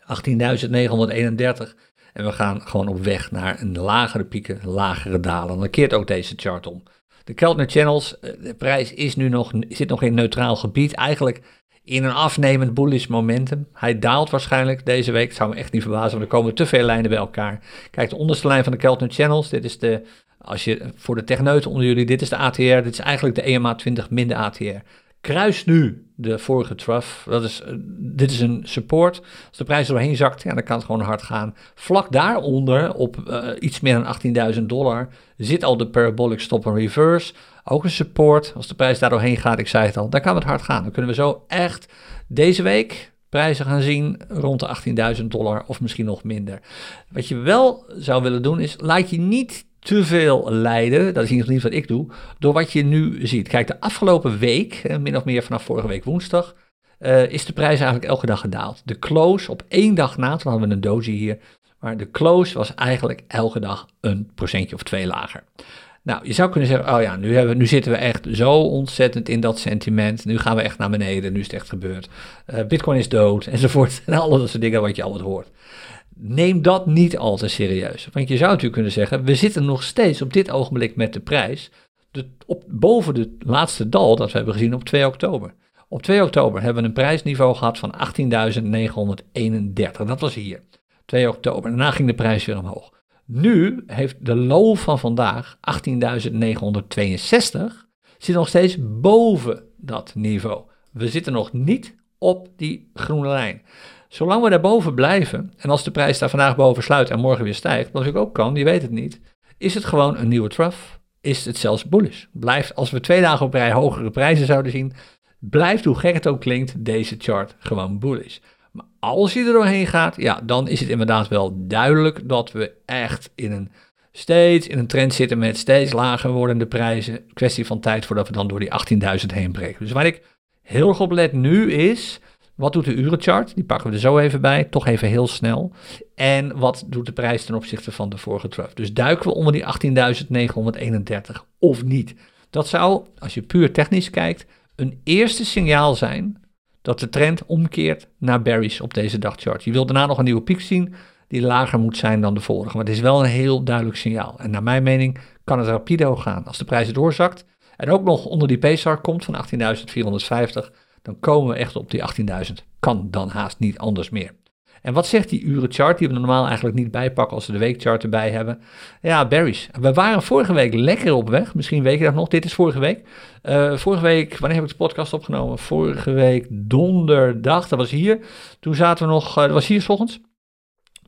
18.931. En we gaan gewoon op weg naar een lagere pieken, lagere dalen. Dan keert ook deze chart om. De Keltner Channels, eh, de prijs is nu nog, zit nog in neutraal gebied. Eigenlijk in een afnemend bullish momentum. Hij daalt waarschijnlijk deze week. Het zou me echt niet verbazen, want er komen te veel lijnen bij elkaar. Kijk, de onderste lijn van de Keltner Channels. Dit is de, als je voor de techneuten onder jullie, dit is de ATR. Dit is eigenlijk de EMA 20 minder ATR. Kruis nu de vorige trough. Dat is, uh, dit is een support. Als de prijs er doorheen zakt, ja, dan kan het gewoon hard gaan. Vlak daaronder, op uh, iets meer dan 18.000 dollar, zit al de parabolic stop and reverse. Ook een support. Als de prijs daar doorheen gaat, ik zei het al, dan kan het hard gaan. Dan kunnen we zo echt deze week prijzen gaan zien rond de 18.000 dollar of misschien nog minder. Wat je wel zou willen doen is, laat je niet te veel leiden, dat is in ieder geval niet wat ik doe, door wat je nu ziet. Kijk, de afgelopen week, min of meer vanaf vorige week woensdag, uh, is de prijs eigenlijk elke dag gedaald. De close op één dag na, toen hadden we een doji hier, maar de close was eigenlijk elke dag een procentje of twee lager. Nou, je zou kunnen zeggen, oh ja, nu, hebben, nu zitten we echt zo ontzettend in dat sentiment. Nu gaan we echt naar beneden, nu is het echt gebeurd. Uh, Bitcoin is dood, enzovoort. En al dat soort dingen wat je altijd hoort neem dat niet al te serieus. Want je zou natuurlijk kunnen zeggen, we zitten nog steeds op dit ogenblik met de prijs op, boven het laatste dal dat we hebben gezien op 2 oktober. Op 2 oktober hebben we een prijsniveau gehad van 18.931. Dat was hier, 2 oktober. Daarna ging de prijs weer omhoog. Nu heeft de low van vandaag, 18.962, zit nog steeds boven dat niveau. We zitten nog niet op die groene lijn. Zolang we daarboven blijven, en als de prijs daar vandaag boven sluit en morgen weer stijgt, wat ik ook kan, die weet het niet, is het gewoon een nieuwe trough. Is het zelfs bullish. Blijft, als we twee dagen op rij hogere prijzen zouden zien, blijft, hoe gek het ook klinkt, deze chart gewoon bullish. Maar als je er doorheen gaat, ja, dan is het inderdaad wel duidelijk dat we echt in een steeds in een trend zitten met steeds lager wordende prijzen. Kwestie van tijd voordat we dan door die 18.000 heen breken. Dus waar ik heel erg op let nu is, wat doet de urenchart? Die pakken we er zo even bij, toch even heel snel. En wat doet de prijs ten opzichte van de vorige trough? Dus duiken we onder die 18.931 of niet? Dat zou, als je puur technisch kijkt, een eerste signaal zijn dat de trend omkeert naar berries op deze dagchart. Je wilt daarna nog een nieuwe piek zien die lager moet zijn dan de vorige. Maar het is wel een heel duidelijk signaal. En naar mijn mening kan het rapido gaan. Als de prijs doorzakt en ook nog onder die PSAR komt van 18.450 dan komen we echt op die 18.000. Kan dan haast niet anders meer. En wat zegt die urenchart, die we normaal eigenlijk niet bijpakken als we de weekchart erbij hebben? Ja, berries. We waren vorige week lekker op weg. Misschien weet je nog. Dit is vorige week. Uh, vorige week, wanneer heb ik de podcast opgenomen? Vorige week donderdag, dat was hier. Toen zaten we nog, uh, dat was hier s ochtends.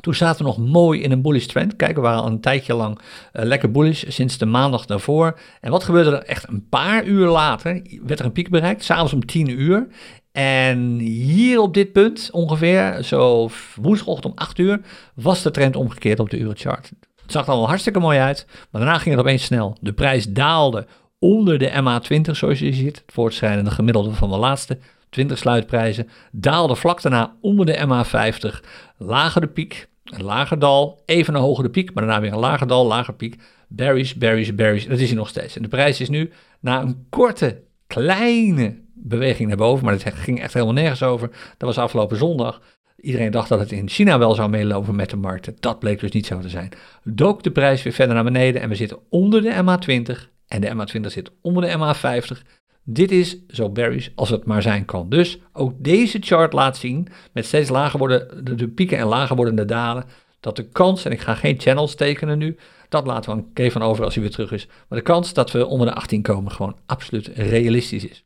Toen zaten we nog mooi in een bullish trend. Kijk, we waren al een tijdje lang uh, lekker bullish sinds de maandag daarvoor. En wat gebeurde er echt een paar uur later? Werd er een piek bereikt, s'avonds om 10 uur. En hier op dit punt, ongeveer, zo woensdagochtend om 8 uur, was de trend omgekeerd op de urenchart. Het zag er al hartstikke mooi uit, maar daarna ging het opeens snel. De prijs daalde onder de MA20, zoals je ziet, het voortschrijdende gemiddelde van de laatste 20 sluitprijzen, daalde vlak daarna onder de MA50, lager de piek, een lager dal, even een hogere piek, maar daarna weer een lager dal, lager piek. Berries, berries, berries, dat is hij nog steeds. En de prijs is nu na een korte, kleine beweging naar boven, maar het ging echt helemaal nergens over. Dat was afgelopen zondag. Iedereen dacht dat het in China wel zou meelopen met de markten. Dat bleek dus niet zo te zijn. Dook de prijs weer verder naar beneden en we zitten onder de MA20 en de MA20 zit onder de MA50. Dit is zo bearish als het maar zijn kan. Dus ook deze chart laat zien, met steeds lager worden de, pieken en lager wordende dalen, dat de kans, en ik ga geen channels tekenen nu, dat laten we aan Kevin over als hij weer terug is, maar de kans dat we onder de 18 komen gewoon absoluut realistisch is.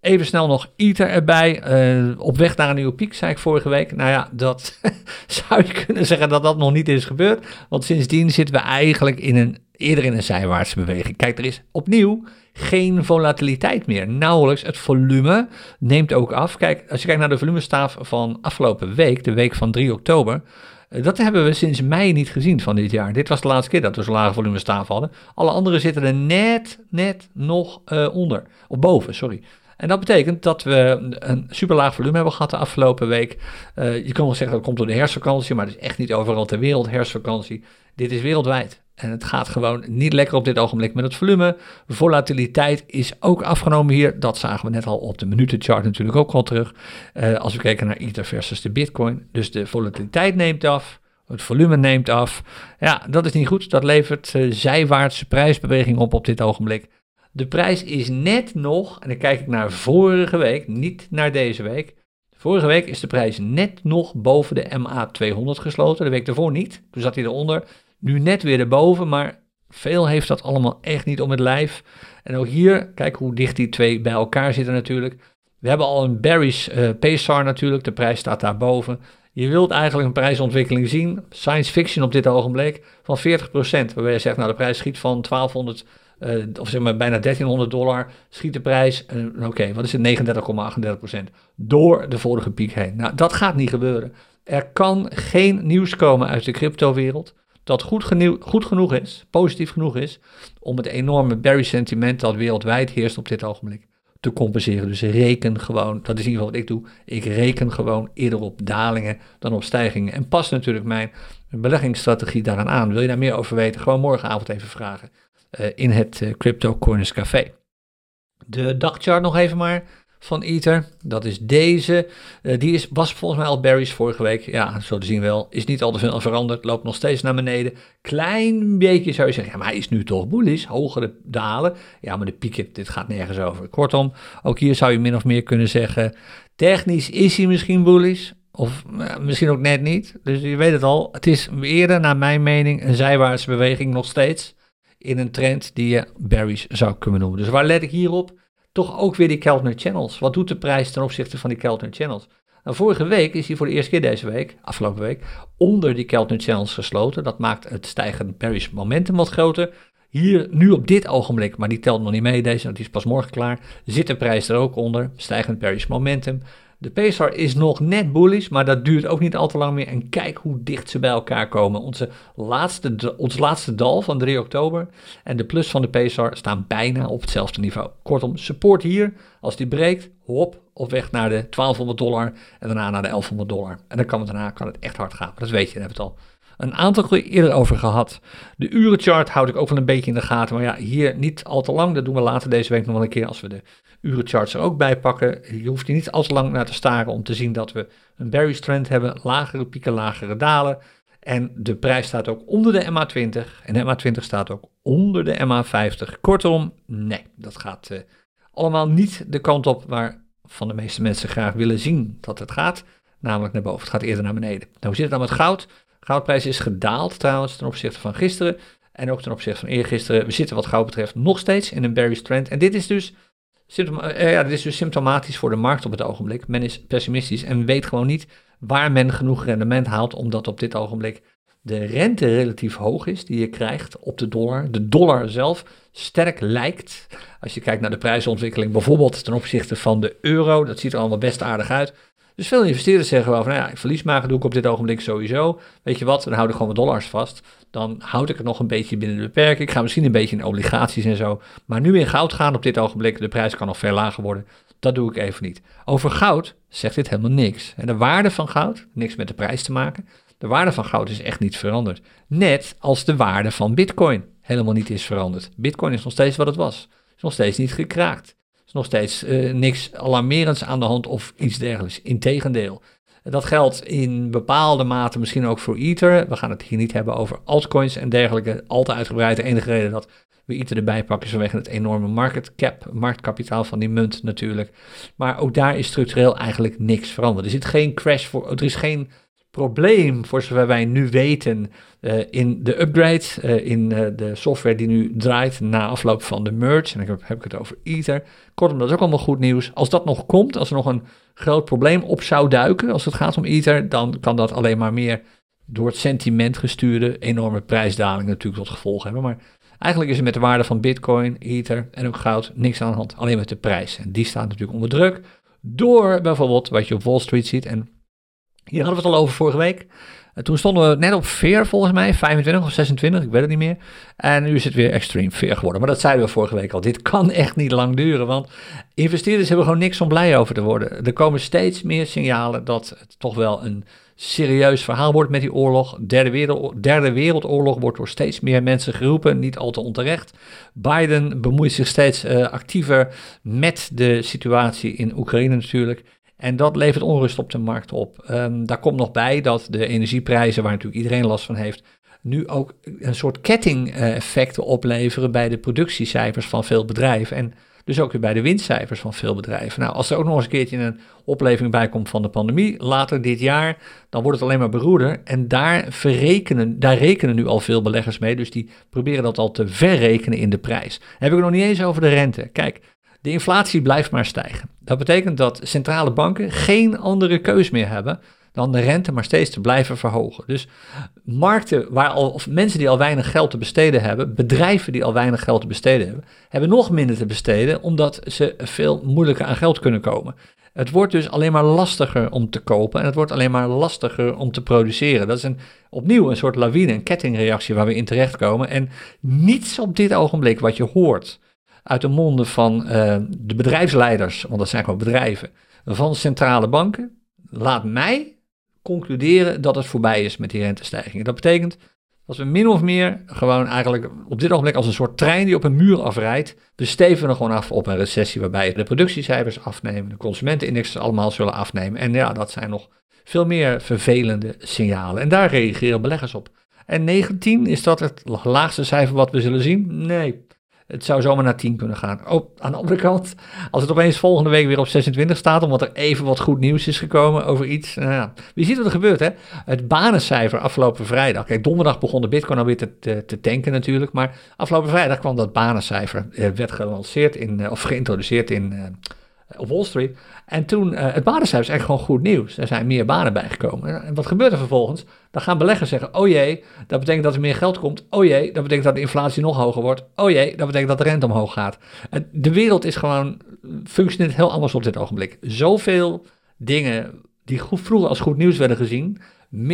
Even snel nog ITER erbij. Uh, op weg naar een nieuwe piek, zei ik vorige week. Nou ja, dat zou je kunnen zeggen dat dat nog niet is gebeurd. Want sindsdien zitten we eigenlijk in een, eerder in een zijwaartse beweging. Kijk, er is opnieuw geen volatiliteit meer. Nauwelijks. Het volume neemt ook af. Kijk, als je kijkt naar de volumestaaf van afgelopen week, de week van 3 oktober. Eh, dat hebben we sinds mei niet gezien van dit jaar. Dit was de laatste keer dat we zo'n lage volumestaaf hadden. Alle andere zitten er net, net nog uh, onder. Of boven, sorry. En dat betekent dat we een super laag volume hebben gehad de afgelopen week. Uh, je kan wel zeggen dat komt door de herfstvakantie, maar het is echt niet overal ter wereld herfstvakantie. Dit is wereldwijd. En het gaat gewoon niet lekker op dit ogenblik met het volume. Volatiliteit is ook afgenomen hier. Dat zagen we net al op de minutenchart natuurlijk ook al terug. Uh, als we kijken naar Ether versus de Bitcoin. Dus de volatiliteit neemt af. Het volume neemt af. Ja, dat is niet goed. Dat levert uh, zijwaartse prijsbeweging op op dit ogenblik. De prijs is net nog, en dan kijk ik naar vorige week, niet naar deze week. Vorige week is de prijs net nog boven de MA200 gesloten. De week daarvoor niet. Toen zat hij eronder. Nu net weer erboven, maar veel heeft dat allemaal echt niet om het lijf. En ook hier, kijk hoe dicht die twee bij elkaar zitten natuurlijk. We hebben al een bearish uh, natuurlijk, de prijs staat daarboven. Je wilt eigenlijk een prijsontwikkeling zien, science fiction op dit ogenblik, van 40%. Waarbij je zegt, nou de prijs schiet van 1200 uh, of zeg maar bijna 1300 dollar, schiet de prijs, uh, oké, wat is het, 39,38% door de vorige piek heen. Nou, dat gaat niet gebeuren. Er kan geen nieuws komen uit de cryptowereld dat goed, goed genoeg is, positief genoeg is, om het enorme bearish sentiment dat wereldwijd heerst op dit ogenblik te compenseren. Dus reken gewoon, dat is in ieder geval wat ik doe, ik reken gewoon eerder op dalingen dan op stijgingen. En pas natuurlijk mijn beleggingsstrategie daaraan aan. Wil je daar meer over weten? Gewoon morgenavond even vragen. Eh, in het uh, Crypto Corners Café. De dagchart nog even maar van Ether. Dat is deze. Uh, die is, was volgens mij al berries vorige week. Ja, zo te zien wel. Is niet al te veel veranderd. Loopt nog steeds naar beneden. Klein beetje zou je zeggen. Ja, maar hij is nu toch bullish. Hogere dalen. Ja, maar de pieken, dit gaat nergens over. Kortom, ook hier zou je min of meer kunnen zeggen. Technisch is hij misschien bullish. Of misschien ook net niet. Dus je weet het al. Het is eerder, naar mijn mening, een zijwaartse beweging nog steeds in een trend die je berries zou kunnen noemen. Dus waar let ik hierop? Toch ook weer die Keltner Channels. Wat doet de prijs ten opzichte van die Keltner Channels? Nou, vorige week is hij voor de eerste keer deze week, afgelopen week, onder die Keltner Channels gesloten. Dat maakt het stijgende berries momentum wat groter. Hier, nu op dit ogenblik, maar die telt nog niet mee, deze, die is pas morgen klaar, zit de prijs er ook onder. Stijgend berries momentum. De PSR is nog net bullish, maar dat duurt ook niet al te lang meer. En kijk hoe dicht ze bij elkaar komen. Onze laatste, ons laatste dal van 3 oktober en de plus van de PSR staan bijna op hetzelfde niveau. Kortom, support hier. Als die breekt, hop, op weg naar de 1200 dollar en daarna naar de 1100 dollar. En dan kan het daarna kan het echt hard gaan. Dat weet je, daar hebben we het al een aantal keer eerder over gehad. De urenchart houd ik ook wel een beetje in de gaten. Maar ja, hier niet al te lang. Dat doen we later deze week nog wel een keer als we de urencharts er ook bij pakken. Je hoeft hier niet al te lang naar te staren om te zien dat we een bearish trend hebben. Lagere pieken, lagere dalen. En de prijs staat ook onder de MA20. En de MA20 staat ook onder de MA50. Kortom, nee, dat gaat uh, allemaal niet de kant op waar van de meeste mensen graag willen zien dat het gaat. namelijk naar boven. Het gaat eerder naar beneden. Nou, hoe zit het dan met goud? Goudprijs is gedaald trouwens ten opzichte van gisteren en ook ten opzichte van eergisteren. We zitten wat goud betreft nog steeds in een bearish trend. En dit is dus, uh, ja, dit is dus symptomatisch voor de markt op het ogenblik. Men is pessimistisch en weet gewoon niet waar men genoeg rendement haalt, omdat op dit ogenblik de rente relatief hoog is die je krijgt op de dollar. De dollar zelf sterk lijkt, als je kijkt naar de prijsontwikkeling, bijvoorbeeld ten opzichte van de euro. Dat ziet er allemaal best aardig uit. Dus veel investeerders zeggen wel van, nou ja, verlies maken doe ik op dit ogenblik sowieso. Weet je wat, dan houd ik gewoon mijn dollars vast. Dan houd ik het nog een beetje binnen de beperking. Ik ga misschien een beetje in obligaties en zo. Maar nu in goud gaan op dit ogenblik, de prijs kan nog veel lager worden. Dat doe ik even niet. Over goud zegt dit helemaal niks. En de waarde van goud, niks met de prijs te maken. De waarde van goud is echt niet veranderd. Net als de waarde van bitcoin helemaal niet is veranderd. Bitcoin is nog steeds wat het was. Is nog steeds niet gekraakt nog steeds uh, niks alarmerends aan de hand of iets dergelijks. Integendeel. Dat geldt in bepaalde mate misschien ook voor Ether. We gaan het hier niet hebben over altcoins en dergelijke. Al te uitgebreid. De enige reden dat we Ether erbij pakken is vanwege het enorme market cap, marktkapitaal van die munt natuurlijk. Maar ook daar is structureel eigenlijk niks veranderd. Er zit geen crash voor, er is geen probleem, voor zover wij nu weten, uh, in de upgrade, uh, in uh, de software die nu draait na afloop van de merge. En dan heb, heb ik het over Ether. Kortom, dat is ook allemaal goed nieuws. Als dat nog komt, als er nog een groot probleem op zou duiken, als het gaat om Ether, dan kan dat alleen maar meer door het sentiment gestuurde enorme prijsdaling natuurlijk tot gevolg hebben. Maar eigenlijk is er met de waarde van Bitcoin, Ether en ook goud niks aan de hand. Alleen met de prijs. En die staat natuurlijk onder druk door bijvoorbeeld wat je op Wall Street ziet. En hier hadden we het al over vorige week. Uh, toen stonden we net op veer volgens mij, 25 of 26, ik weet het niet meer. En nu is het weer extreem veer geworden. Maar dat zeiden we vorige week al. Dit kan echt niet lang duren, want investeerders hebben gewoon niks om blij over te worden. Er komen steeds meer signalen dat het toch wel een serieus verhaal wordt met die oorlog. Derde, wereld, derde wereldoorlog wordt door steeds meer mensen geroepen, niet al te onterecht. Biden bemoeit zich steeds uh, actiever met de situatie in Oekraïne natuurlijk. En dat levert onrust op de markt op. Um, daar komt nog bij dat de energieprijzen, waar natuurlijk iedereen last van heeft, nu ook een soort ketting-effecten opleveren bij de productiecijfers van veel bedrijven. En dus ook weer bij de winstcijfers van veel bedrijven. Nou, als er ook nog eens een keertje een opleving bij komt van de pandemie later dit jaar, dan wordt het alleen maar beroerder. En daar, verrekenen, daar rekenen nu al veel beleggers mee. Dus die proberen dat al te verrekenen in de prijs. Heb ik het nog niet eens over de rente. Kijk, de inflatie blijft maar stijgen. Dat betekent dat centrale banken geen andere keus meer hebben dan de rente maar steeds te blijven verhogen. Dus markten waar al, of mensen die al weinig geld te besteden hebben, bedrijven die al weinig geld te besteden hebben, hebben nog minder te besteden omdat ze veel moeilijker aan geld kunnen komen. Het wordt dus alleen maar lastiger om te kopen en het wordt alleen maar lastiger om te produceren. Dat is een, opnieuw een soort lawine, een kettingreactie waar we in terechtkomen. En niets op dit ogenblik wat je hoort uit de monden van uh, de bedrijfsleiders, want dat zijn gewoon bedrijven, van centrale banken, laat mij concluderen dat het voorbij is met die rentestijgingen. Dat betekent dat we min of meer gewoon eigenlijk op dit ogenblik als een soort trein die op een muur afrijdt, we steven er gewoon af op een recessie waarbij de productiecijfers afnemen, de consumentenindexen allemaal zullen afnemen. En ja, dat zijn nog veel meer vervelende signalen. En daar reageren beleggers op. En 19, is dat het laagste cijfer wat we zullen zien? Nee. Het zou zomaar naar 10 kunnen gaan. Oh, aan de andere kant, als het opeens volgende week weer op 26 staat, omdat er even wat goed nieuws is gekomen over iets. Nou ja, wie ziet wat er gebeurt, hè? Het banencijfer afgelopen vrijdag. Kijk, donderdag begon de Bitcoin alweer te, te, te tanken natuurlijk. Maar afgelopen vrijdag kwam dat banencijfer, eh, werd gelanceerd in, eh, of geïntroduceerd in. Eh, op Wall Street. En toen, uh, het banencijfer is echt gewoon goed nieuws. Er zijn meer banen bijgekomen. En wat gebeurt er vervolgens? Dan gaan beleggers zeggen, oh jee, dat betekent dat er meer geld komt. Oh jee, dat betekent dat de inflatie nog hoger wordt. Oh jee, dat betekent dat de rente omhoog gaat. En de wereld is gewoon, functioneert heel anders op dit ogenblik. Zoveel dingen die goed, vroeger als goed nieuws werden gezien,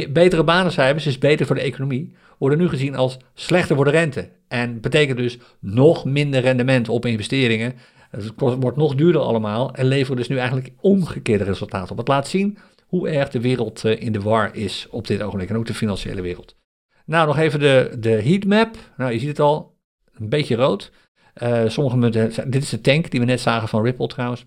betere banencijfers is beter voor de economie, worden nu gezien als slechter voor de rente. En betekent dus nog minder rendement op investeringen het wordt nog duurder allemaal en leveren dus nu eigenlijk omgekeerde resultaten op. Het laat zien hoe erg de wereld eh, in de war is op dit ogenblik en ook de financiële wereld. Nou, nog even de, de heatmap. Nou, je ziet het al, een beetje rood. Uh, sommige munten, dit is de tank die we net zagen van Ripple trouwens.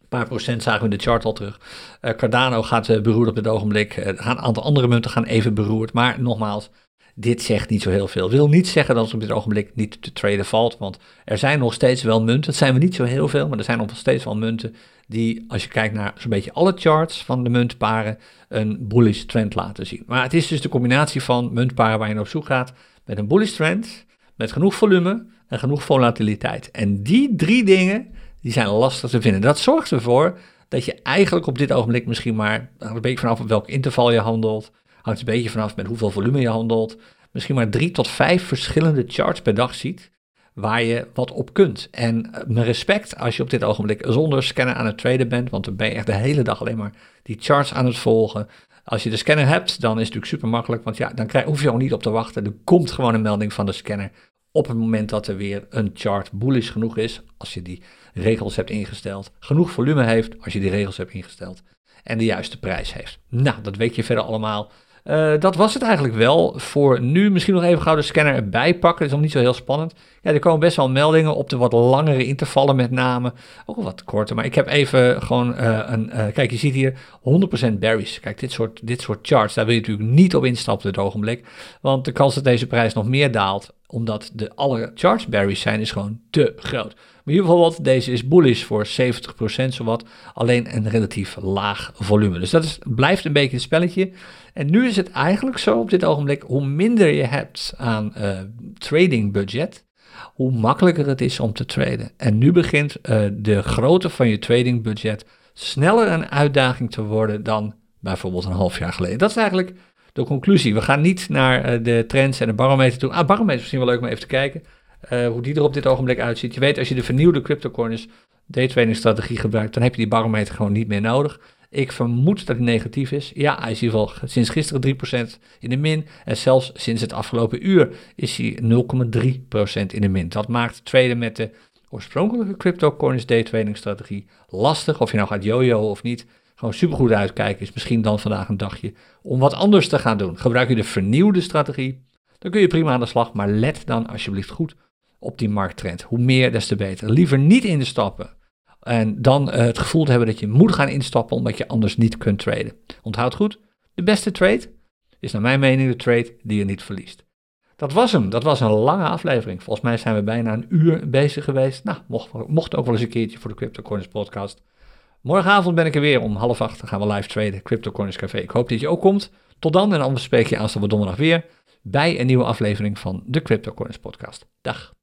Een paar procent zagen we in de chart al terug. Uh, Cardano gaat beroerd op dit ogenblik. Een aantal andere munten gaan even beroerd. Maar nogmaals, dit zegt niet zo heel veel. Wil niet zeggen dat het op dit ogenblik niet te traden valt, want er zijn nog steeds wel munten. Het zijn we niet zo heel veel, maar er zijn nog steeds wel munten die, als je kijkt naar zo'n beetje alle charts van de muntparen, een bullish trend laten zien. Maar het is dus de combinatie van muntparen waar je op zoek gaat, met een bullish trend, met genoeg volume en genoeg volatiliteit. En die drie dingen, die zijn lastig te vinden. Dat zorgt ervoor dat je eigenlijk op dit ogenblik misschien maar, een beetje vanaf op welk interval je handelt, hangt een beetje vanaf met hoeveel volume je handelt, misschien maar drie tot vijf verschillende charts per dag ziet waar je wat op kunt. En uh, mijn respect als je op dit ogenblik zonder scanner aan het traden bent, want dan ben je echt de hele dag alleen maar die charts aan het volgen. Als je de scanner hebt, dan is het natuurlijk super makkelijk, want ja, dan krijg, hoef je ook niet op te wachten. Er komt gewoon een melding van de scanner op het moment dat er weer een chart bullish genoeg is, als je die regels hebt ingesteld, genoeg volume heeft, als je die regels hebt ingesteld, en de juiste prijs heeft. Nou, dat weet je verder allemaal uh, dat was het eigenlijk wel voor nu. Misschien nog even gauw de scanner erbij pakken. Dat is nog niet zo heel spannend. Ja, er komen best wel meldingen op de wat langere intervallen met name. Ook wat korter. Maar ik heb even gewoon uh, een... Uh, kijk, je ziet hier 100% berries. Kijk, dit soort, dit soort charts, daar wil je natuurlijk niet op instappen op dit ogenblik. Want de kans dat deze prijs nog meer daalt, omdat de alle charts berries zijn, is gewoon te groot. Maar in ieder deze is bullish voor 70% zowat, alleen een relatief laag volume. Dus dat is, blijft een beetje een spelletje. En nu is het eigenlijk zo op dit ogenblik, hoe minder je hebt aan uh, trading budget, hoe makkelijker het is om te traden. En nu begint uh, de grootte van je trading budget sneller een uitdaging te worden dan bijvoorbeeld een half jaar geleden. Dat is eigenlijk de conclusie. We gaan niet naar uh, de trends en de barometer toe. Ah, barometer is misschien wel leuk om even te kijken. Uh, hoe die er op dit ogenblik uitziet. Je weet, als je de vernieuwde cryptocurrency day strategie gebruikt, dan heb je die barometer gewoon niet meer nodig. Ik vermoed dat hij negatief is. Ja, hij is in ieder sinds gisteren 3% in de min. En zelfs sinds het afgelopen uur is hij 0,3% in de min. Dat maakt traden met de oorspronkelijke cryptocurrency day trading strategie lastig. Of je nou gaat jojo of niet. Gewoon supergoed uitkijken is misschien dan vandaag een dagje om wat anders te gaan doen. Gebruik je de vernieuwde strategie, dan kun je prima aan de slag. Maar let dan alsjeblieft goed op die markttrend. Hoe meer, des te beter. Liever niet in de stappen. En dan uh, het gevoel te hebben dat je moet gaan instappen omdat je anders niet kunt traden. Onthoud goed, de beste trade is naar mijn mening de trade die je niet verliest. Dat was hem. Dat was een lange aflevering. Volgens mij zijn we bijna een uur bezig geweest. Nou, mocht, mocht ook wel eens een keertje voor de CryptoCoins podcast. Morgenavond ben ik er weer om half acht. Dan gaan we live traden. CryptoCoins Café. Ik hoop dat je ook komt. Tot dan en anders spreek je aanstaande donderdag weer bij een nieuwe aflevering van de CryptoCoins podcast. Dag.